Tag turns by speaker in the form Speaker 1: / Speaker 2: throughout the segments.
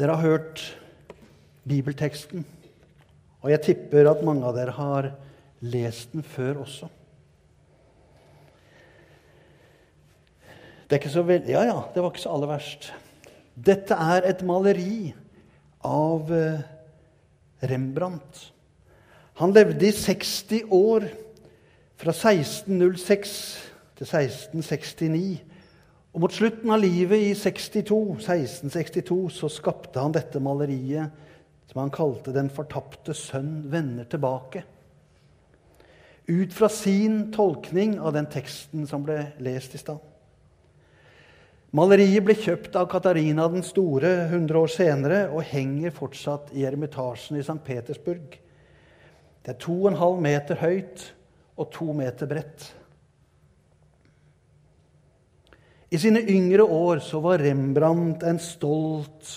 Speaker 1: Dere har hørt bibelteksten, og jeg tipper at mange av dere har lest den før også. Det er ikke så veldig Ja, ja, det var ikke så aller verst. Dette er et maleri av eh, Rembrandt. Han levde i 60 år, fra 1606 til 1669. Og mot slutten av livet, i 62, 1662, så skapte han dette maleriet som han kalte 'Den fortapte sønn vender tilbake'. Ut fra sin tolkning av den teksten som ble lest i stad. Maleriet ble kjøpt av Katarina den store 100 år senere og henger fortsatt i Eremitasjen i St. Petersburg. Det er 2,5 meter høyt og 2 meter bredt. I sine yngre år så var Rembrandt en stolt,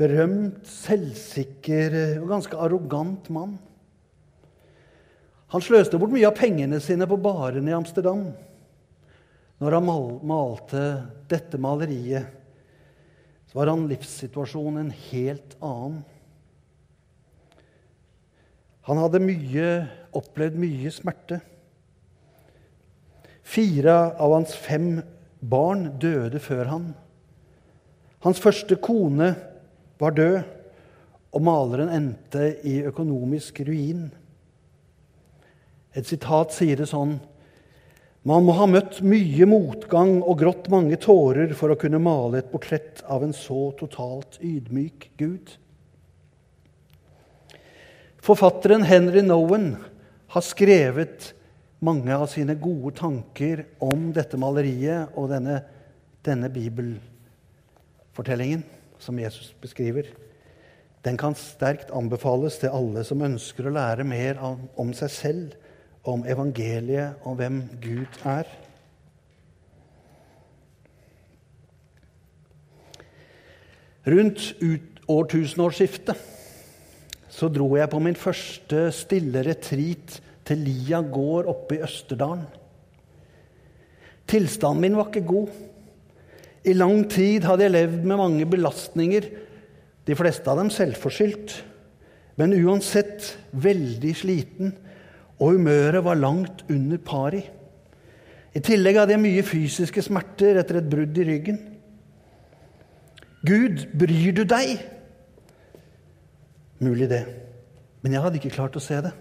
Speaker 1: berømt, selvsikker og ganske arrogant mann. Han sløste bort mye av pengene sine på barene i Amsterdam. Når han malte dette maleriet, så var han livssituasjonen en helt annen. Han hadde mye, opplevd mye smerte. Fire av hans fem barn døde før han. Hans første kone var død, og maleren endte i økonomisk ruin. Et sitat sier det sånn Man må ha møtt mye motgang og grått mange tårer for å kunne male et portrett av en så totalt ydmyk Gud. Forfatteren Henry Nowen har skrevet mange av sine gode tanker om dette maleriet og denne, denne bibelfortellingen som Jesus beskriver. Den kan sterkt anbefales til alle som ønsker å lære mer om seg selv, om evangeliet og hvem Gud er. Rundt årtusenårsskiftet så dro jeg på min første stille retreat til Lia gård oppe i Østerdalen. Tilstanden min var ikke god. I lang tid hadde jeg levd med mange belastninger, de fleste av dem selvforskyldt. Men uansett veldig sliten, og humøret var langt under pari. I tillegg hadde jeg mye fysiske smerter etter et brudd i ryggen. Gud, bryr du deg? Mulig det. Men jeg hadde ikke klart å se det.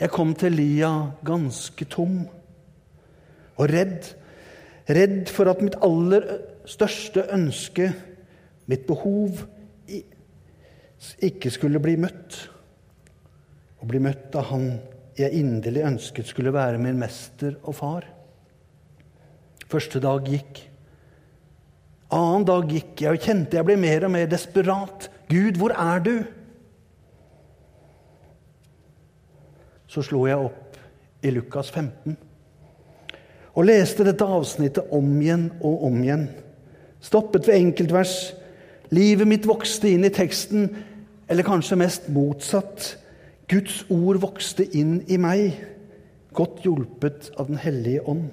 Speaker 1: Jeg kom til lia ganske tom og redd. Redd for at mitt aller største ønske, mitt behov, ikke skulle bli møtt. Å bli møtt av Han jeg inderlig ønsket skulle være min mester og far. Første dag gikk. Annen dag gikk jeg og kjente jeg ble mer og mer desperat. Gud, hvor er du? Så slo jeg opp i Lukas 15 og leste dette avsnittet om igjen og om igjen. Stoppet ved enkeltvers. Livet mitt vokste inn i teksten, eller kanskje mest motsatt. Guds ord vokste inn i meg, godt hjulpet av Den hellige ånd.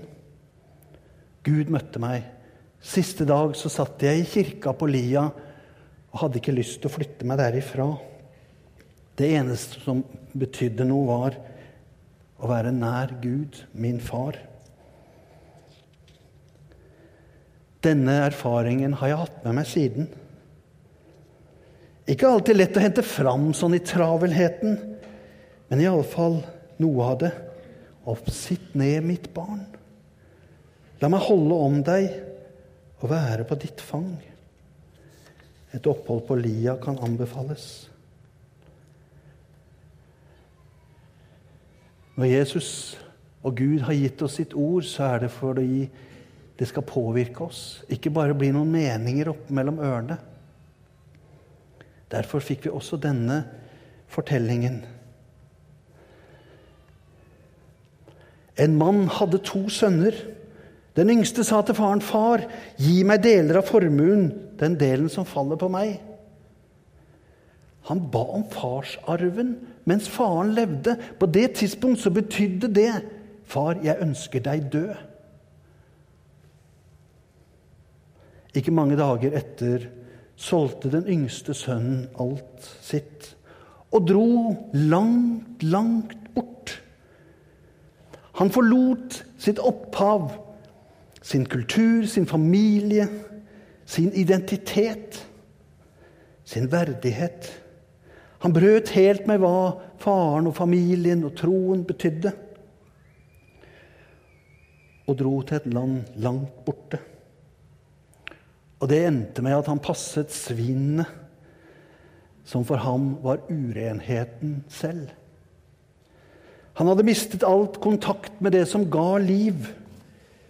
Speaker 1: Gud møtte meg. Siste dag så satt jeg i kirka på Lia og hadde ikke lyst til å flytte meg derifra. Det eneste som betydde noe, var å være nær Gud, min far. Denne erfaringen har jeg hatt med meg siden. Ikke alltid lett å hente fram sånn i travelheten, men iallfall noe av det. Opp, sitt ned, mitt barn. La meg holde om deg og være på ditt fang. Et opphold på lia kan anbefales. Når Jesus og Gud har gitt oss sitt ord, så er det fordi det skal påvirke oss. Ikke bare bli noen meninger opp mellom ørene. Derfor fikk vi også denne fortellingen. En mann hadde to sønner. Den yngste sa til faren, 'Far, gi meg deler av formuen, den delen som faller på meg.' Han ba om farsarven mens faren levde. På det tidspunkt så betydde det 'Far, jeg ønsker deg død'. Ikke mange dager etter solgte den yngste sønnen alt sitt og dro langt, langt bort. Han forlot sitt opphav, sin kultur, sin familie, sin identitet, sin verdighet. Han brøt helt med hva faren og familien og troen betydde, og dro til et land langt borte. Og det endte med at han passet svinene, som for ham var urenheten selv. Han hadde mistet alt kontakt med det som ga liv.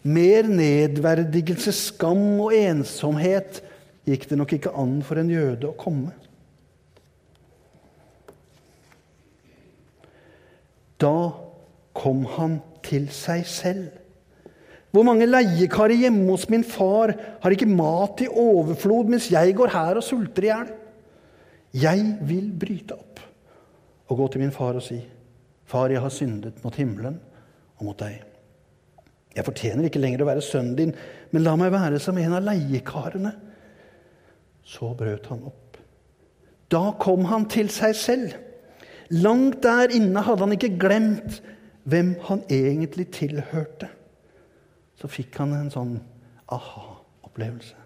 Speaker 1: Mer nedverdigelse, skam og ensomhet gikk det nok ikke an for en jøde å komme. Da kom han til seg selv. Hvor mange leiekarer hjemme hos min far har ikke mat i overflod, mens jeg går her og sulter i hjel? Jeg vil bryte opp og gå til min far og si, Far, jeg har syndet mot himmelen og mot deg. Jeg fortjener ikke lenger å være sønnen din, men la meg være som en av leiekarene. Så brøt han opp. Da kom han til seg selv. Langt der inne hadde han ikke glemt hvem han egentlig tilhørte så fikk han en sånn aha-opplevelse.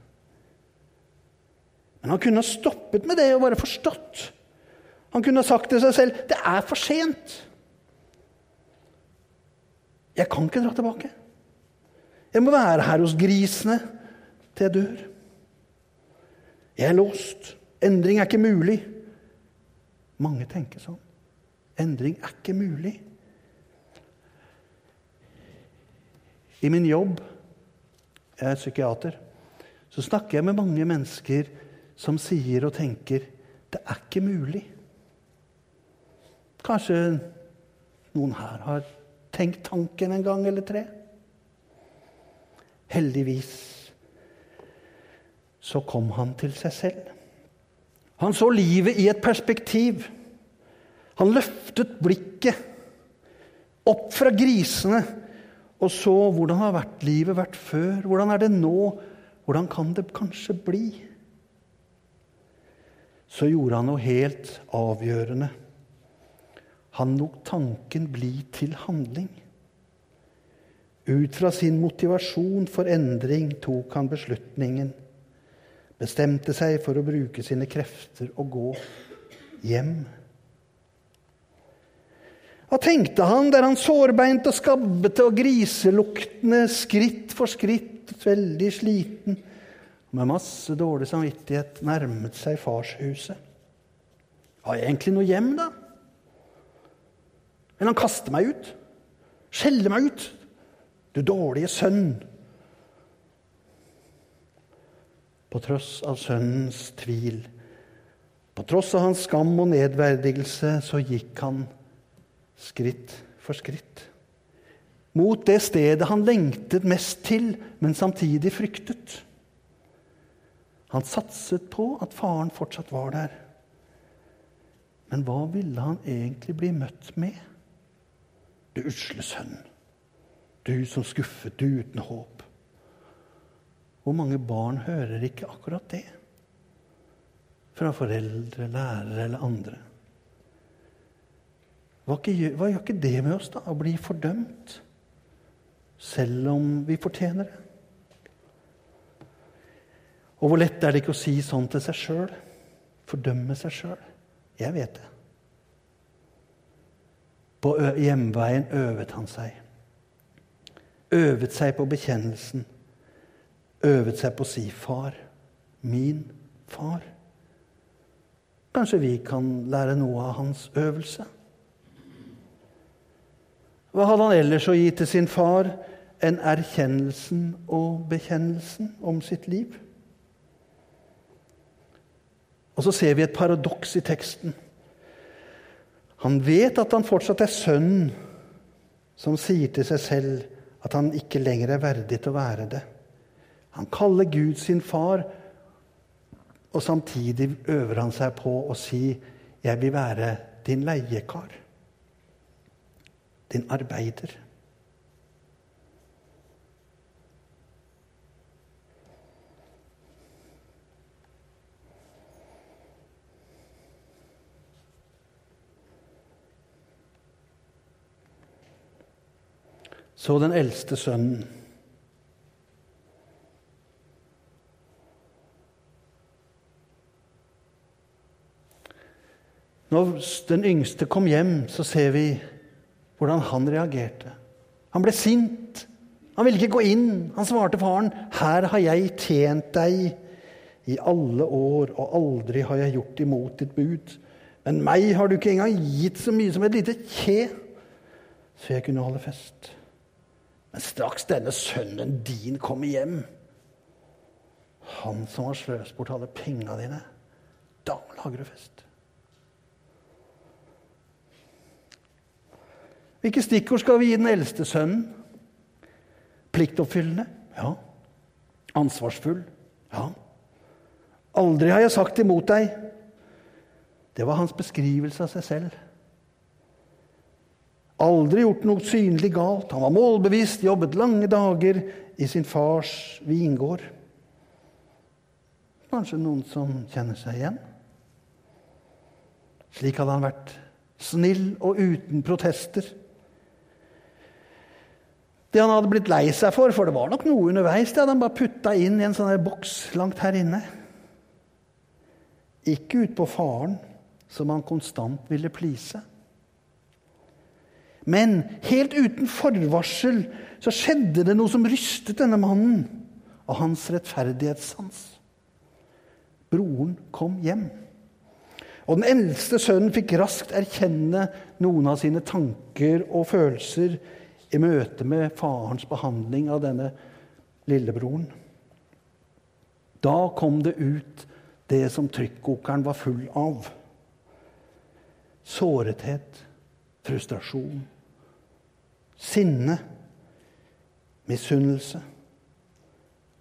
Speaker 1: Men han kunne ha stoppet med det og bare forstått. Han kunne ha sagt til seg selv det er for sent. Jeg kan ikke dra tilbake. Jeg må være her hos grisene til jeg dør. Jeg er låst. Endring er ikke mulig. Mange tenker sånn. Endring er ikke mulig. I min jobb, jeg er psykiater, så snakker jeg med mange mennesker som sier og tenker det er ikke mulig. Kanskje noen her har tenkt tanken en gang eller tre. Heldigvis så kom han til seg selv. Han så livet i et perspektiv. Han løftet blikket opp fra grisene og så hvordan har vært livet vært før? Hvordan er det nå? Hvordan kan det kanskje bli? Så gjorde han noe helt avgjørende. Han lot tanken bli til handling. Ut fra sin motivasjon for endring tok han beslutningen. Bestemte seg for å bruke sine krefter og gå hjem. Hva tenkte han der han sårbeint og skabbete og griseluktende, skritt for skritt, veldig sliten, med masse dårlig samvittighet, nærmet seg farshuset? Har jeg egentlig noe hjem, da? Men han kaster meg ut. Skjeller meg ut. Du dårlige sønn. På tross av sønnens tvil, på tross av hans skam og nedverdigelse, så gikk han skritt for skritt. Mot det stedet han lengtet mest til, men samtidig fryktet. Han satset på at faren fortsatt var der. Men hva ville han egentlig bli møtt med? Du usle sønn, du som skuffet, du uten håp. Hvor mange barn hører ikke akkurat det? Fra foreldre, lærere eller andre. Hva, hva gjør ikke det med oss, da? Å bli fordømt? Selv om vi fortjener det. Og hvor lett er det ikke å si sånn til seg sjøl? Fordømme seg sjøl? Jeg vet det. På hjemveien øvet han seg. Øvet seg på bekjennelsen. Øvet seg på å si 'far'. Min far. Kanskje vi kan lære noe av hans øvelse? Hva hadde han ellers å gi til sin far enn erkjennelsen og bekjennelsen om sitt liv? Og så ser vi et paradoks i teksten. Han vet at han fortsatt er sønnen som sier til seg selv at han ikke lenger er verdig til å være det. Han kaller Gud sin far, og samtidig øver han seg på å si 'Jeg vil være din leiekar' din arbeider. Så den eldste sønnen. Når den yngste kom hjem, så ser vi hvordan han reagerte. Han ble sint. Han ville ikke gå inn. Han svarte faren, 'Her har jeg tjent deg i alle år, og aldri har jeg gjort imot ditt bud.' 'Men meg har du ikke engang gitt så mye som et lite kje, så jeg kunne holde fest.' Men straks denne sønnen din kommer hjem, han som har sløst bort alle penga dine, da lager du fest. Hvilke stikkord skal vi gi den eldste sønnen? Pliktoppfyllende? Ja. Ansvarsfull? Ja. Aldri har jeg sagt imot deg. Det var hans beskrivelse av seg selv. Aldri gjort noe synlig galt. Han var målbevisst, jobbet lange dager i sin fars vingård. Kanskje noen som kjenner seg igjen? Slik hadde han vært. Snill og uten protester. Det han hadde blitt lei seg for, for det var nok noe underveis, det hadde han bare putta inn i en sånn boks langt her inne. Ikke ut på faren, som han konstant ville please. Men helt uten forvarsel så skjedde det noe som rystet denne mannen av hans rettferdighetssans. Broren kom hjem. Og den eldste sønnen fikk raskt erkjenne noen av sine tanker og følelser i møte med farens behandling av denne lillebroren. Da kom det ut det som trykkokeren var full av. Sårethet, frustrasjon, sinne, misunnelse.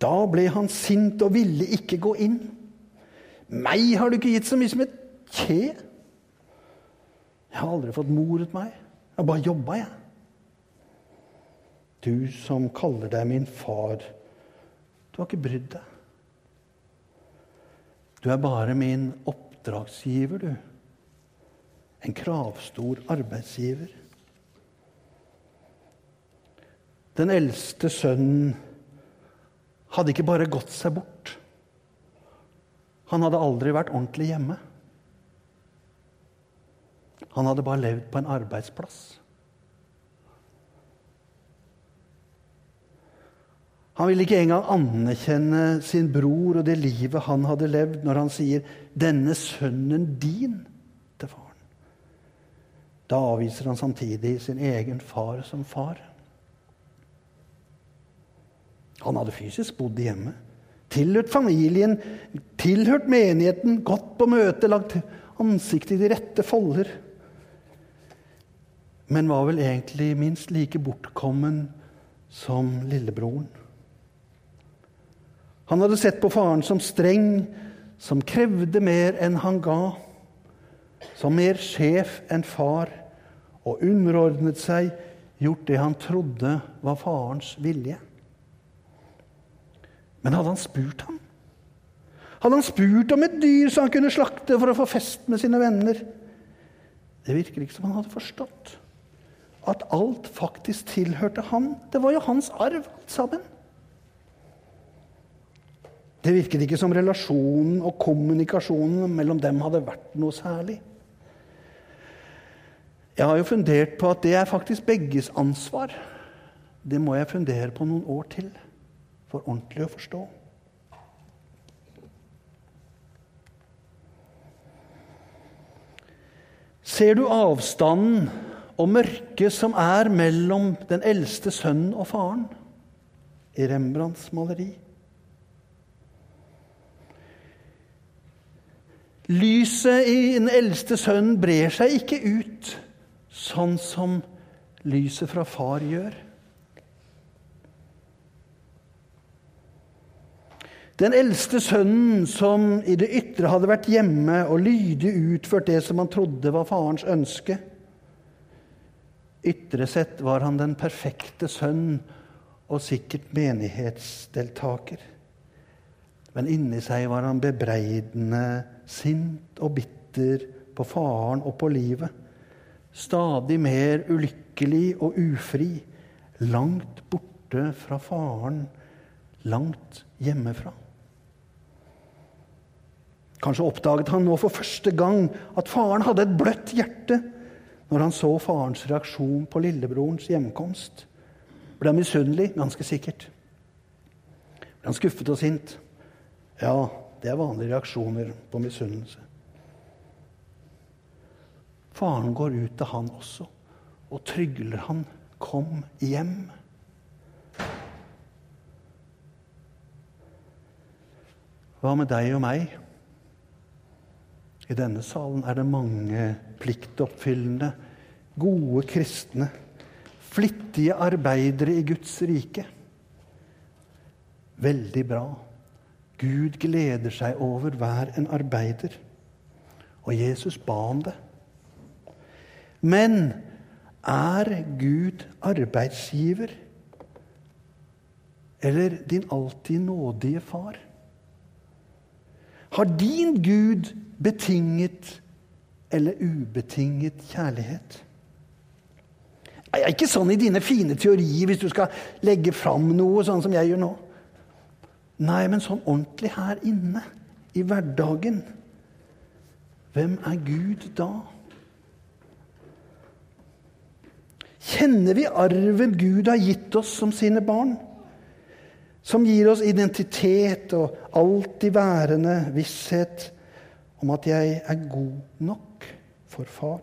Speaker 1: Da ble han sint og ville ikke gå inn. Meg har du ikke gitt så mye som et kje. Jeg har aldri fått moret meg. Jeg har bare jobba, jeg. Du som kaller deg min far, du har ikke brydd deg. Du er bare min oppdragsgiver, du. En kravstor arbeidsgiver. Den eldste sønnen hadde ikke bare gått seg bort. Han hadde aldri vært ordentlig hjemme. Han hadde bare levd på en arbeidsplass. Han ville ikke engang anerkjenne sin bror og det livet han hadde levd, når han sier 'denne sønnen din' til faren. Da avviser han samtidig sin egen far som far. Han hadde fysisk bodd hjemme, tilhørt familien, tilhørt menigheten, gått på møte, lagt ansiktet i de rette folder. Men var vel egentlig minst like bortkommen som lillebroren. Han hadde sett på faren som streng, som krevde mer enn han ga, som mer sjef enn far, og underordnet seg, gjort det han trodde var farens vilje. Men hadde han spurt ham? Hadde han spurt om et dyr som han kunne slakte for å få fest med sine venner? Det virker ikke som han hadde forstått. At alt faktisk tilhørte han. Det var jo hans arv, alt sammen. Det virket ikke som relasjonen og kommunikasjonen mellom dem hadde vært noe særlig. Jeg har jo fundert på at det er faktisk begges ansvar. Det må jeg fundere på noen år til for ordentlig å forstå. Ser du avstanden og mørket som er mellom den eldste sønnen og faren i Rembrandts maleri? Lyset i den eldste sønnen brer seg ikke ut sånn som lyset fra far gjør. Den eldste sønnen, som i det ytre hadde vært hjemme og lydig utført det som han trodde var farens ønske Ytre sett var han den perfekte sønn og sikkert menighetsdeltaker. Men inni seg var han bebreidende sint og bitter på faren og på livet. Stadig mer ulykkelig og ufri, langt borte fra faren, langt hjemmefra. Kanskje oppdaget han nå for første gang at faren hadde et bløtt hjerte når han så farens reaksjon på lillebrorens hjemkomst. Ble han misunnelig? Ganske sikkert. Ble han skuffet og sint? Ja, det er vanlige reaksjoner på misunnelse. Faren går ut til han også og trygler han 'kom hjem'. Hva med deg og meg? I denne salen er det mange pliktoppfyllende, gode kristne, flittige arbeidere i Guds rike. Veldig bra. Gud gleder seg over hver en arbeider. Og Jesus ba om det. Men er Gud arbeidsgiver eller din alltid nådige far? Har din Gud betinget eller ubetinget kjærlighet? Ja, ikke sånn i dine fine teorier hvis du skal legge fram noe, sånn som jeg gjør nå. Nei, men sånn ordentlig her inne, i hverdagen. Hvem er Gud da? Kjenner vi arven Gud har gitt oss som sine barn? Som gir oss identitet og alltid værende visshet om at jeg er god nok for far.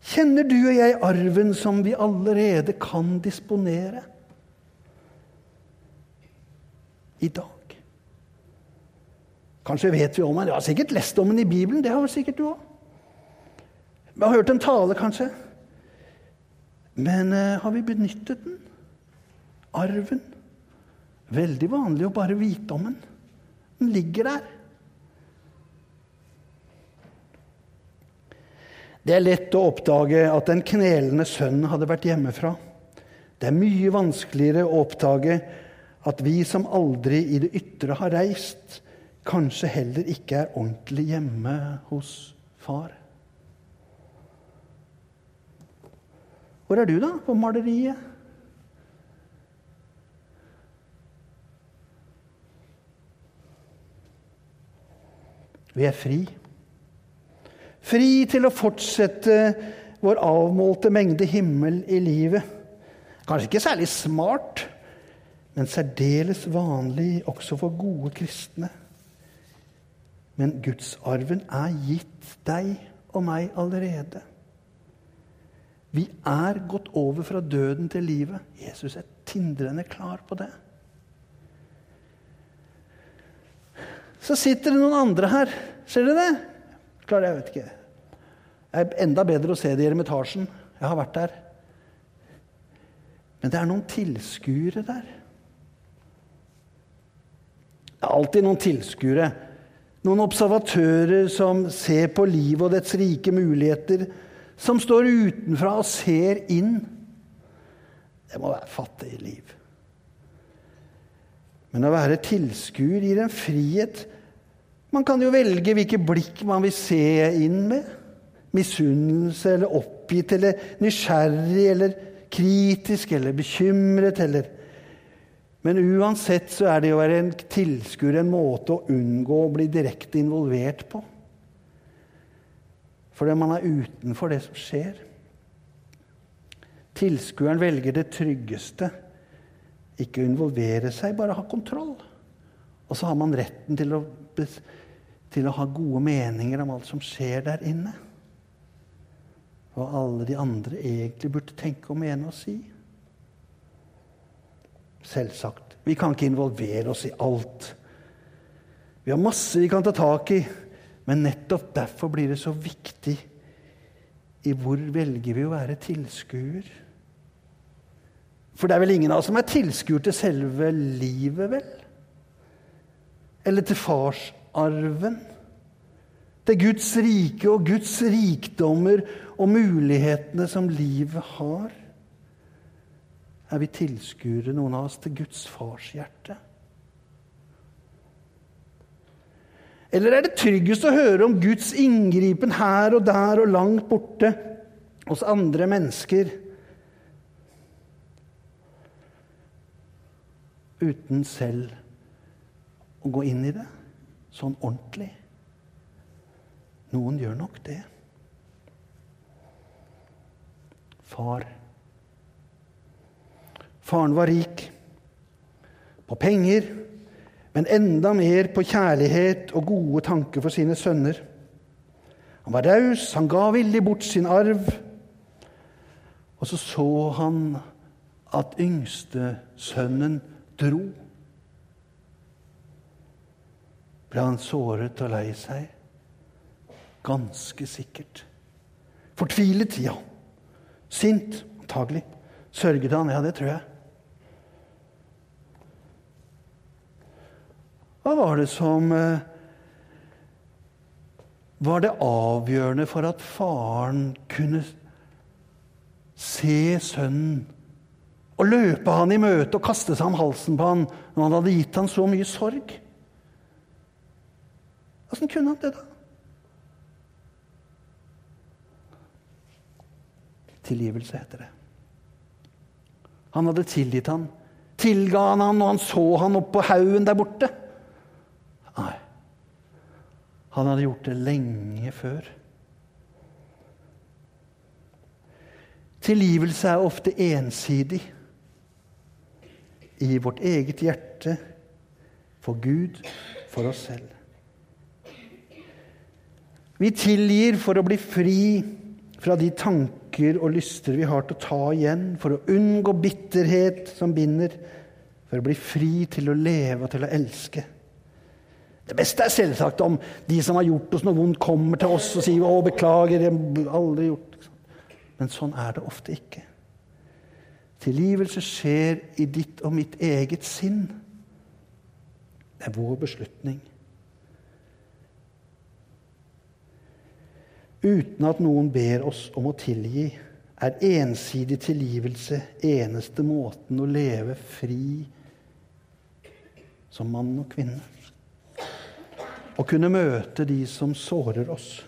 Speaker 1: Kjenner du og jeg arven som vi allerede kan disponere i dag? Kanskje vet vi om den. Du har sikkert lest om den i Bibelen. Det har vel sikkert du òg. Vi har hørt en tale, kanskje. Men uh, har vi benyttet den? Arven? Veldig vanlig å bare vite om den. Den ligger der. Det er lett å oppdage at den knelende sønnen hadde vært hjemmefra. Det er mye vanskeligere å oppdage at vi som aldri i det ytre har reist, kanskje heller ikke er ordentlig hjemme hos far. Hvor er du, da, på maleriet? Vi er fri. Fri til å fortsette vår avmålte mengde himmel i livet. Kanskje ikke særlig smart, men særdeles vanlig også for gode kristne. Men gudsarven er gitt deg og meg allerede. Vi er gått over fra døden til livet. Jesus er tindrende klar på det. Så sitter det noen andre her. Ser dere det? Klarer jeg vet ikke. Det er enda bedre å se det i Eremitasjen. Jeg har vært der. Men det er noen tilskuere der. Det er alltid noen tilskuere. Noen observatører som ser på livet og dets rike muligheter. Som står utenfra og ser inn. Det må være fattig liv. Men å være tilskuer gir en frihet. Man kan jo velge hvilke blikk man vil se inn med. Misunnelse eller oppgitt eller nysgjerrig eller kritisk eller bekymret eller Men uansett så er det å være en tilskuer en måte å unngå å bli direkte involvert på. Fordi man er utenfor det som skjer. Tilskueren velger det tryggeste ikke involvere seg, bare ha kontroll. Og så har man retten til å, til å ha gode meninger om alt som skjer der inne. Og alle de andre egentlig burde tenke og mene og si. Selvsagt. Vi kan ikke involvere oss i alt. Vi har masse vi kan ta tak i, men nettopp derfor blir det så viktig i hvor velger vi å være tilskuer. For det er vel ingen av oss som er tilskuer til selve livet, vel? Eller til farsarven? Til Guds rike og Guds rikdommer og mulighetene som livet har? Er vi tilskuere, noen av oss, til Guds fars hjerte? Eller er det tryggest å høre om Guds inngripen her og der og langt borte hos andre mennesker? uten selv å gå inn i det sånn ordentlig. Noen gjør nok det. Far. Faren var rik på penger, men enda mer på kjærlighet og gode tanker for sine sønner. Han var raus, han ga villig bort sin arv. Og så så han at yngstesønnen dro. Ble han såret og lei seg? Ganske sikkert. Fortvilet? Ja. Sint? Antagelig. Sørget han? Ja, det tror jeg. Hva var det som eh, var det avgjørende for at faren kunne se sønnen og løpe han i møte og kaste seg om halsen på han når han hadde gitt han så mye sorg? Åssen kunne han det, da? Tilgivelse heter det. Han hadde tilgitt han. Tilga han han når han så han oppå haugen der borte? Nei. Han hadde gjort det lenge før. Tilgivelse er ofte ensidig i vårt eget hjerte, for Gud, for oss selv. Vi tilgir for å bli fri fra de tanker og lyster vi har til å ta igjen, for å unngå bitterhet som binder, for å bli fri til å leve og til å elske. Det beste er selvsagt om de som har gjort oss noe vondt, kommer til oss og sier 'Å, beklager, jeg har aldri gjort Men sånn er det ofte ikke. Tilgivelse skjer i ditt og mitt eget sinn. Det er vår beslutning. Uten at noen ber oss om å tilgi, er ensidig tilgivelse eneste måten å leve fri som mann og kvinne. Å kunne møte de som sårer oss.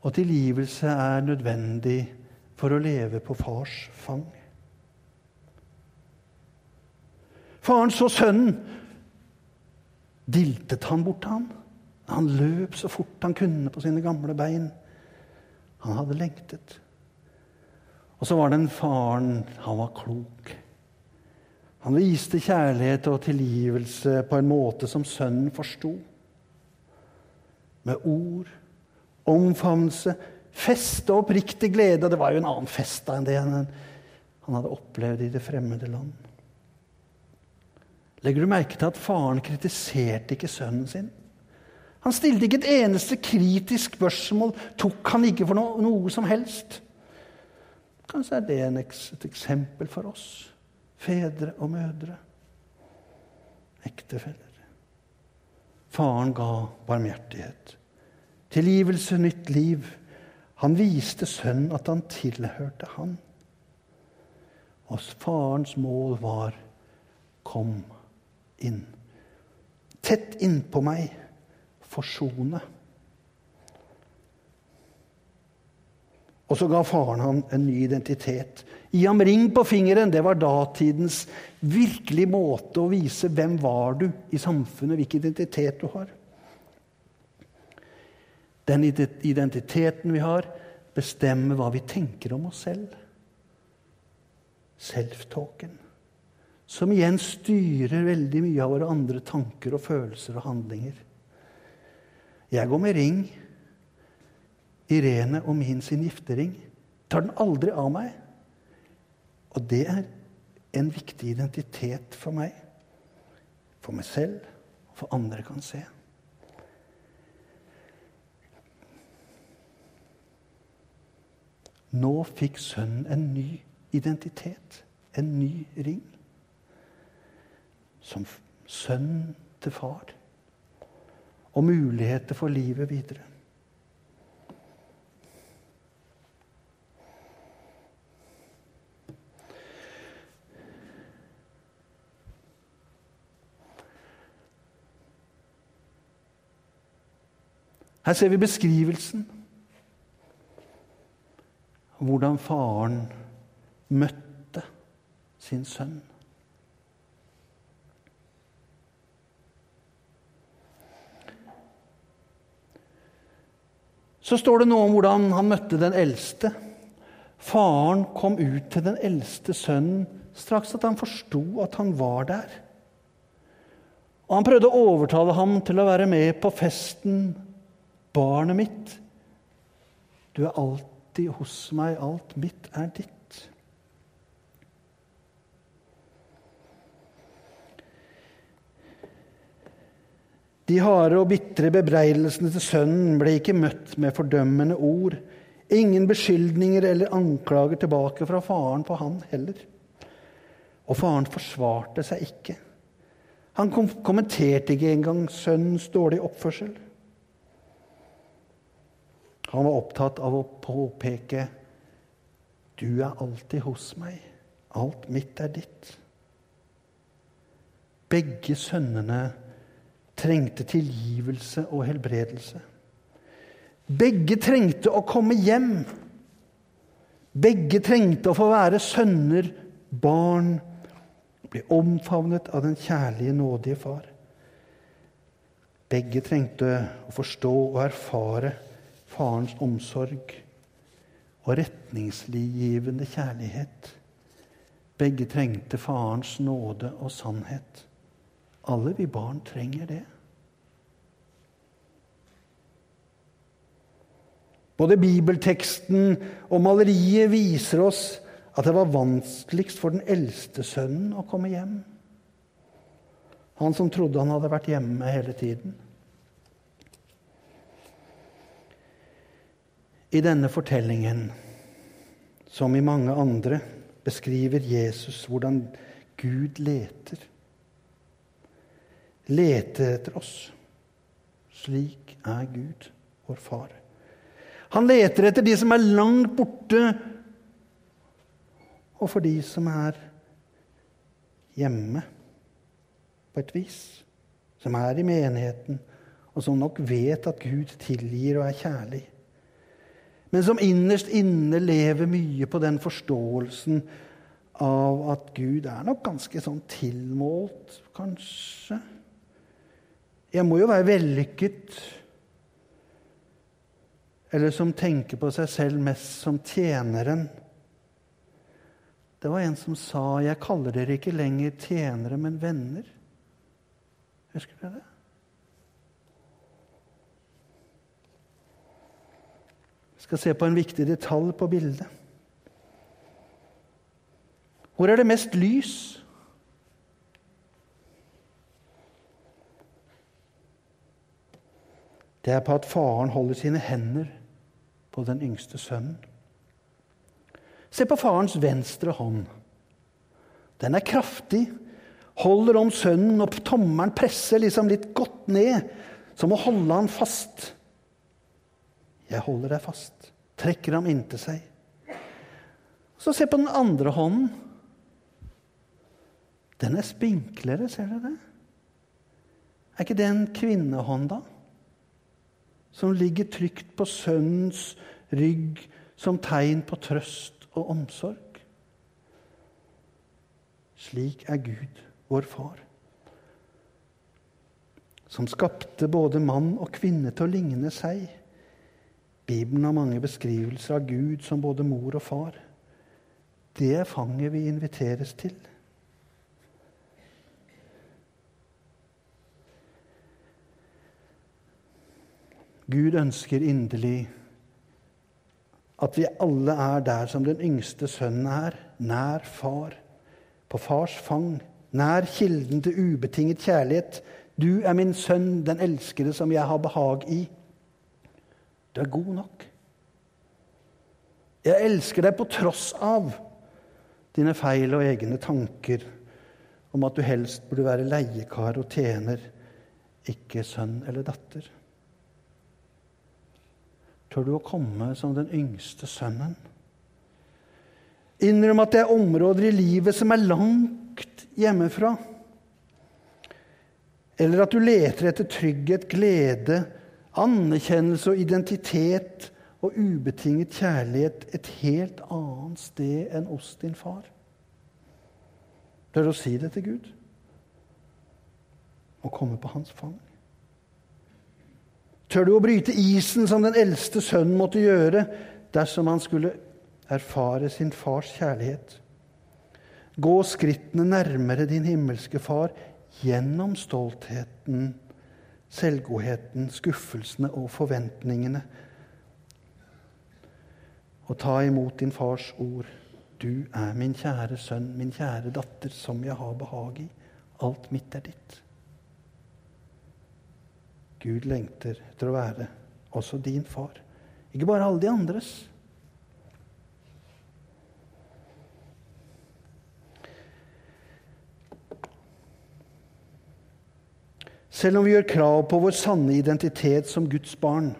Speaker 1: Og tilgivelse er nødvendig for å leve på fars fang. Faren så sønnen. Diltet han bort han? Han løp så fort han kunne på sine gamle bein. Han hadde lengtet. Og så var den faren Han var klok. Han viste kjærlighet og tilgivelse på en måte som sønnen forsto. Med ord, omfavnelse, feste og oppriktig glede. Det var jo en annen fest enn det han hadde opplevd i det fremmede land. Legger du merke til at faren kritiserte ikke sønnen sin? Han stilte ikke et eneste kritisk spørsmål, tok han ikke for noe, noe som helst. Kanskje er det et eksempel for oss, fedre og mødre, ektefeller. Faren ga barmhjertighet, tilgivelse, nytt liv. Han viste sønnen at han tilhørte han. Og farens mål var kom inn. Tett innpå meg. Forsone. Og så ga faren ham en ny identitet. Gi ham ring på fingeren. Det var datidens virkelig måte å vise hvem var du i samfunnet, hvilken identitet du har. Den identiteten vi har, bestemmer hva vi tenker om oss selv. Self-talken. Som igjen styrer veldig mye av våre andre tanker og følelser og handlinger. Jeg går med ring. Irene og min sin giftering. Tar den aldri av meg. Og det er en viktig identitet for meg. For meg selv og for andre kan se. Nå fikk sønnen en ny identitet, en ny ring. Som sønn til far. Og muligheter for livet videre. Her ser vi beskrivelsen. Hvordan faren møtte sin sønn. Så står det noe om hvordan han møtte den eldste. Faren kom ut til den eldste sønnen straks at han forsto at han var der. Og han prøvde å overtale ham til å være med på festen 'Barnet mitt, du er alltid hos meg, alt mitt er ditt.' De harde og bitre bebreidelsene til sønnen ble ikke møtt med fordømmende ord. Ingen beskyldninger eller anklager tilbake fra faren på han heller. Og faren forsvarte seg ikke. Han kom kommenterte ikke engang sønnens dårlige oppførsel. Han var opptatt av å påpeke du er alltid hos meg. Alt mitt er ditt. Begge sønnene trengte tilgivelse og helbredelse. Begge trengte å komme hjem. Begge trengte å få være sønner, barn, bli omfavnet av den kjærlige, nådige far. Begge trengte å forstå og erfare farens omsorg og retningsgivende kjærlighet. Begge trengte farens nåde og sannhet. Alle vi barn trenger det. Både bibelteksten og maleriet viser oss at det var vanskeligst for den eldste sønnen å komme hjem. Han som trodde han hadde vært hjemme hele tiden. I denne fortellingen, som i mange andre, beskriver Jesus hvordan Gud leter leter etter oss. Slik er Gud, vår far. Han leter etter de som er langt borte, og for de som er hjemme, på et vis. Som er i menigheten, og som nok vet at Gud tilgir og er kjærlig. Men som innerst inne lever mye på den forståelsen av at Gud er nok ganske sånn tilmålt, kanskje. Jeg må jo være vellykket. Eller som tenker på seg selv mest som tjeneren. Det var en som sa 'Jeg kaller dere ikke lenger tjenere, men venner'. Husker dere det? Skal se på en viktig detalj på bildet. Hvor er det mest lys? det er på at faren holder sine hender på den yngste sønnen. Se på farens venstre hånd. Den er kraftig, holder om sønnen, og tommelen presser liksom litt godt ned, som å holde han fast. Jeg holder deg fast, trekker ham inntil seg. Så se på den andre hånden. Den er spinklere, ser dere det? Er ikke det en kvinnehånd, da? som ligger trygt på sønnens rygg som tegn på trøst og omsorg. Slik er Gud, vår far, som skapte både mann og kvinne til å ligne seg. Bibelen har mange beskrivelser av Gud som både mor og far. Det er fanget vi inviteres til. Gud ønsker inderlig at vi alle er der som den yngste sønnen er, nær far, på fars fang, nær kilden til ubetinget kjærlighet. Du er min sønn, den elskede som jeg har behag i. Du er god nok. Jeg elsker deg på tross av dine feil og egne tanker om at du helst burde være leiekar og tjener, ikke sønn eller datter. Tør du å komme som den yngste sønnen? Innrøm at det er områder i livet som er langt hjemmefra. Eller at du leter etter trygghet, glede, anerkjennelse og identitet og ubetinget kjærlighet et helt annet sted enn oss, din far. Tør å si det til Gud? Og komme på hans fang? Tør du å bryte isen som den eldste sønnen måtte gjøre dersom han skulle erfare sin fars kjærlighet? Gå skrittene nærmere din himmelske far gjennom stoltheten, selvgodheten, skuffelsene og forventningene. Og ta imot din fars ord. Du er min kjære sønn, min kjære datter, som jeg har behag i. Alt mitt er ditt. Gud lengter etter å være også din far. Ikke bare alle de andres. Selv om vi gjør krav på vår sanne identitet som Guds barn,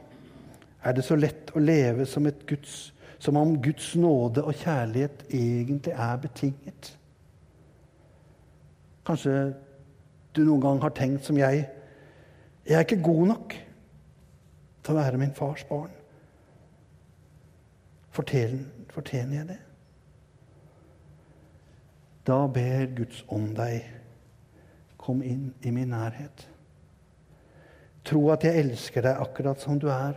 Speaker 1: er det så lett å leve som, Guds, som om Guds nåde og kjærlighet egentlig er betinget. Kanskje du noen gang har tenkt som jeg jeg er ikke god nok til å være min fars barn. Fortjener, fortjener jeg det? Da ber Guds ånd deg, kom inn i min nærhet. Tro at jeg elsker deg akkurat som du er,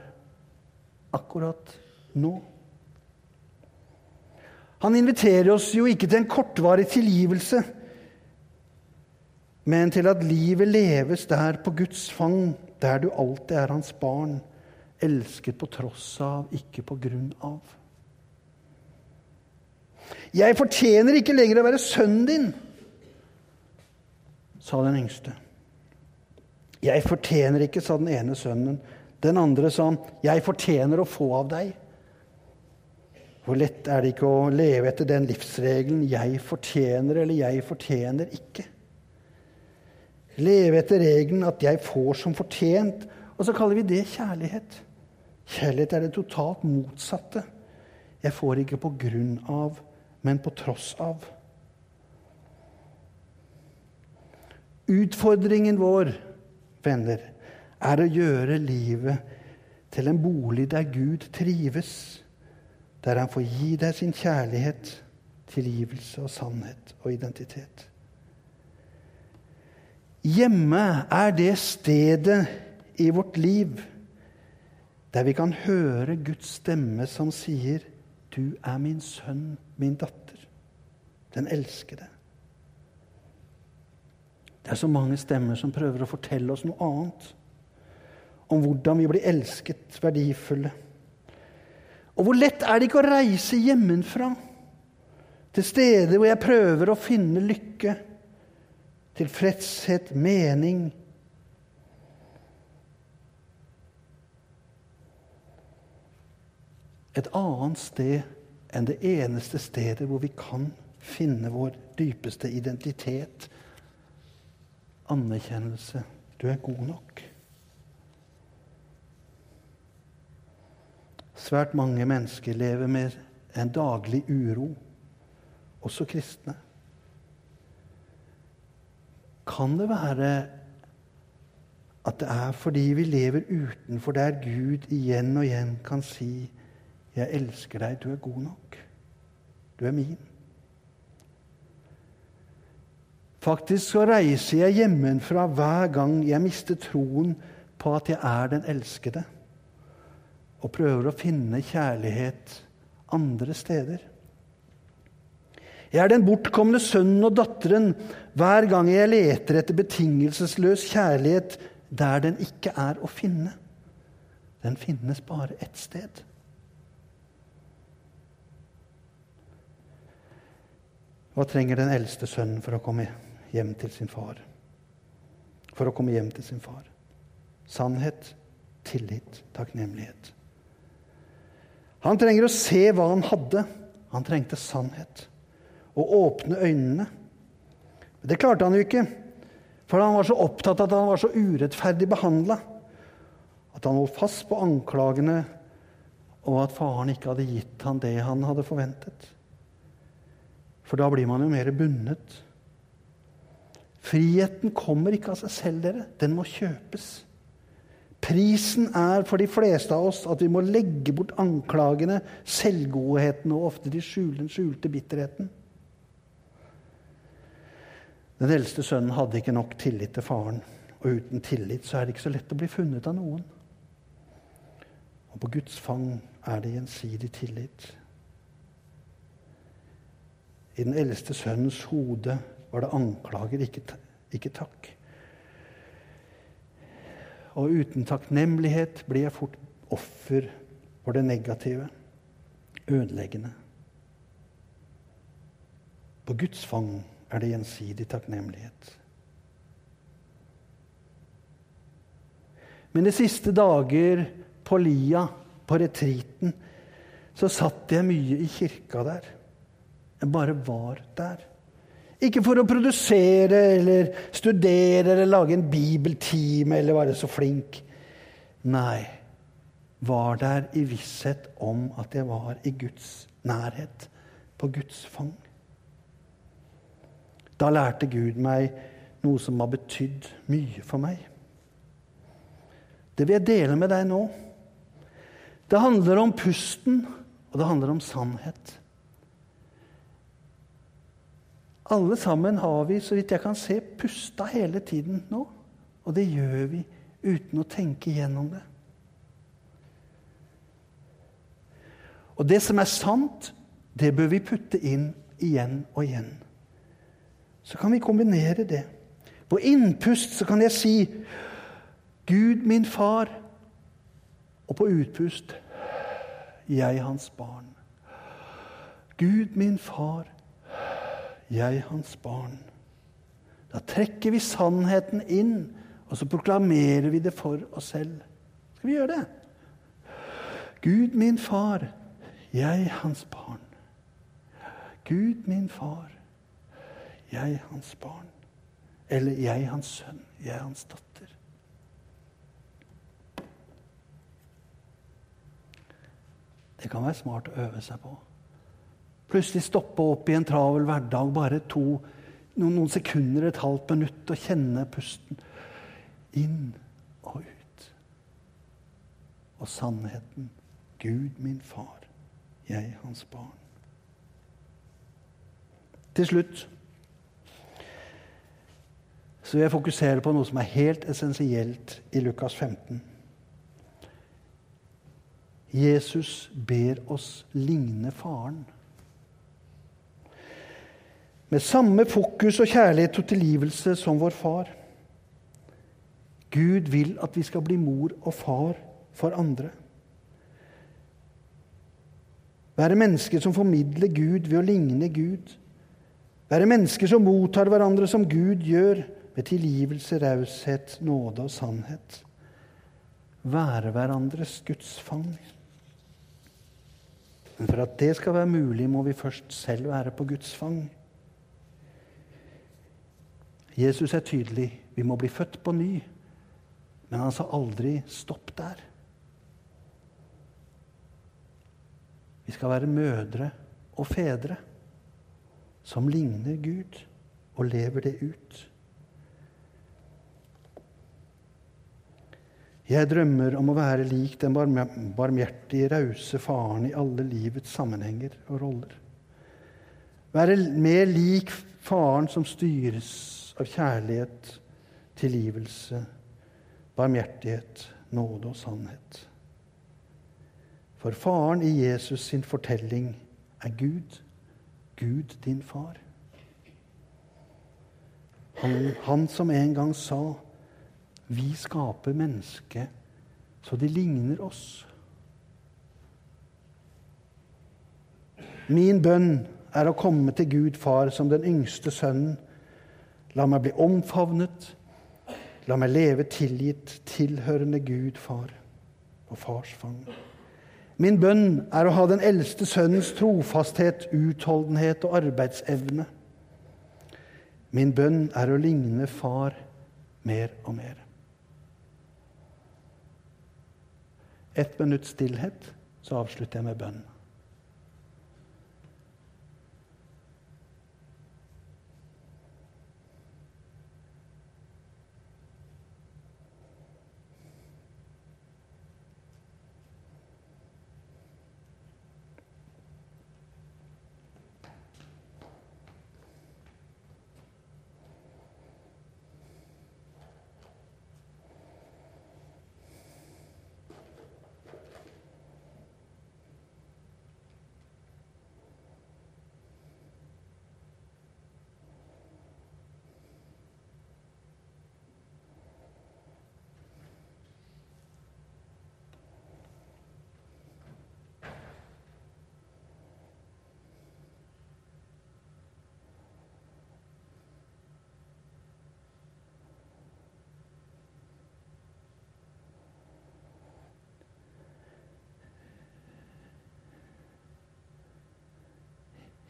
Speaker 1: akkurat nå. Han inviterer oss jo ikke til en kortvarig tilgivelse, men til at livet leves der på Guds fang, der du alltid er hans barn, elsket på tross av, ikke på grunn av. Jeg fortjener ikke lenger å være sønnen din, sa den yngste. Jeg fortjener ikke, sa den ene sønnen. Den andre sa han, jeg fortjener å få av deg. Hvor lett er det ikke å leve etter den livsregelen 'jeg fortjener' eller 'jeg fortjener ikke'? Leve etter regelen at 'jeg får som fortjent', og så kaller vi det kjærlighet. Kjærlighet er det totalt motsatte. Jeg får ikke på grunn av, men på tross av. Utfordringen vår venner, er å gjøre livet til en bolig der Gud trives, der han får gi deg sin kjærlighet, tilgivelse og sannhet og identitet. Hjemme er det stedet i vårt liv der vi kan høre Guds stemme som sier, 'Du er min sønn, min datter, den elskede'. Det er så mange stemmer som prøver å fortelle oss noe annet. Om hvordan vi blir elsket, verdifulle. Og hvor lett er det ikke å reise hjemmefra til steder hvor jeg prøver å finne lykke, tilfredshet, mening Et annet sted enn det eneste stedet hvor vi kan finne vår dypeste identitet, anerkjennelse. Du er god nok. Svært mange mennesker lever med en daglig uro, også kristne. Kan det være at det er fordi vi lever utenfor der Gud igjen og igjen kan si 'Jeg elsker deg, du er god nok. Du er min'? Faktisk så reiser jeg hjemmefra hver gang jeg mister troen på at jeg er den elskede, og prøver å finne kjærlighet andre steder. Jeg er den bortkomne sønnen og datteren hver gang jeg leter etter betingelsesløs kjærlighet der den ikke er å finne. Den finnes bare ett sted. Hva trenger den eldste sønnen for å komme hjem til sin far. For å komme hjem til sin far. Sannhet, tillit, takknemlighet. Han trenger å se hva han hadde. Han trengte sannhet. Å åpne øynene. Men det klarte han jo ikke, for han var så opptatt av at han var så urettferdig behandla. At han holdt fast på anklagene, og at faren ikke hadde gitt han det han hadde forventet. For da blir man jo mer bundet Friheten kommer ikke av seg selv, dere. Den må kjøpes. Prisen er for de fleste av oss at vi må legge bort anklagene, selvgodheten og ofte de skjulte, skjulte bitterheten. Den eldste sønnen hadde ikke nok tillit til faren. Og uten tillit så er det ikke så lett å bli funnet av noen. Og på Guds fang er det gjensidig tillit. I den eldste sønnens hode var det anklager, ikke, ikke takk. Og uten takknemlighet blir jeg fort offer for det negative, ødeleggende. På Guds fang er det gjensidig takknemlighet. Men de siste dager på lia, på retriten, så satt jeg mye i kirka der. Jeg bare var der. Ikke for å produsere eller studere eller lage en bibeltime eller være så flink. Nei, var der i visshet om at jeg var i Guds nærhet, på Guds fang. Da lærte Gud meg noe som har betydd mye for meg. Det vil jeg dele med deg nå. Det handler om pusten, og det handler om sannhet. Alle sammen har vi, så vidt jeg kan se, pusta hele tiden nå. Og det gjør vi uten å tenke gjennom det. Og det som er sant, det bør vi putte inn igjen og igjen. Så kan vi kombinere det. På innpust så kan jeg si Gud, min far. Og på utpust jeg hans barn. Gud, min far, jeg hans barn. Da trekker vi sannheten inn, og så proklamerer vi det for oss selv. Skal vi gjøre det? Gud, min far, jeg hans barn. Gud, min far, jeg hans barn. Eller jeg hans sønn, jeg hans datter. Det kan være smart å øve seg på. Plutselig stoppe opp i en travel hverdag bare to, noen, noen sekunder, et halvt minutt, og kjenne pusten inn og ut. Og sannheten Gud, min far, jeg hans barn. Til slutt så vil jeg fokusere på noe som er helt essensielt i Lukas 15. Jesus ber oss ligne Faren. Med samme fokus og kjærlighet og tilgivelse som vår far. Gud vil at vi skal bli mor og far for andre. Være mennesker som formidler Gud ved å ligne Gud. Være mennesker som mottar hverandre som Gud gjør, med tilgivelse, raushet, nåde og sannhet. Være hverandres gudsfang. Men for at det skal være mulig, må vi først selv være på Guds fang. Jesus er tydelig. Vi må bli født på ny. Men han sa aldri 'stopp der'. Vi skal være mødre og fedre som ligner Gud og lever det ut. Jeg drømmer om å være lik den barmhjertige, rause faren i alle livets sammenhenger og roller. Være mer lik faren som styres av kjærlighet, tilgivelse, barmhjertighet, nåde og sannhet. For faren i Jesus sin fortelling er Gud, Gud din far. Han, han som en gang sa vi skaper mennesket så de ligner oss. Min bønn er å komme til Gud far som den yngste sønnen. La meg bli omfavnet. La meg leve tilgitt, tilhørende Gud far og fars fang. Min bønn er å ha den eldste sønnens trofasthet, utholdenhet og arbeidsevne. Min bønn er å ligne far mer og mer. ett minutts stillhet, så avslutter jeg med bønn.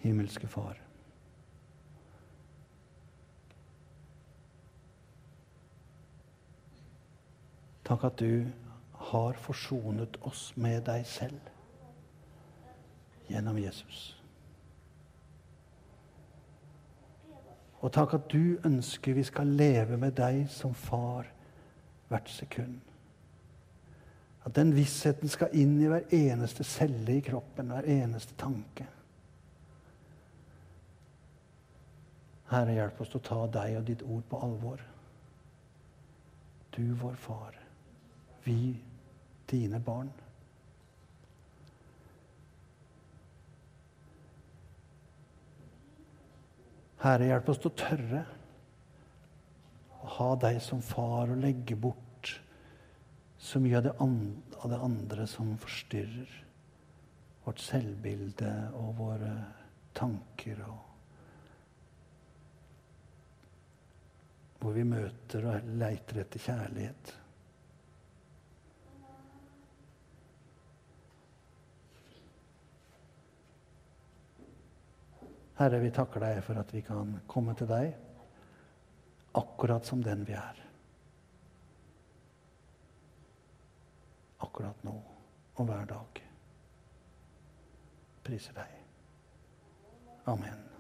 Speaker 1: Himmelske Far. Takk at du har forsonet oss med deg selv gjennom Jesus. Og takk at du ønsker vi skal leve med deg som far hvert sekund. At den vissheten skal inn i hver eneste celle i kroppen, hver eneste tanke. Herre, hjelp oss til å ta deg og ditt ord på alvor. Du, vår far. Vi, dine barn. Herre, hjelp oss til å tørre å ha deg som far og legge bort så mye av det, andre, av det andre som forstyrrer vårt selvbilde og våre tanker. og Hvor vi møter og leiter etter kjærlighet. Herre, vi takker deg for at vi kan komme til deg akkurat som den vi er. Akkurat nå og hver dag. Priser deg. Amen.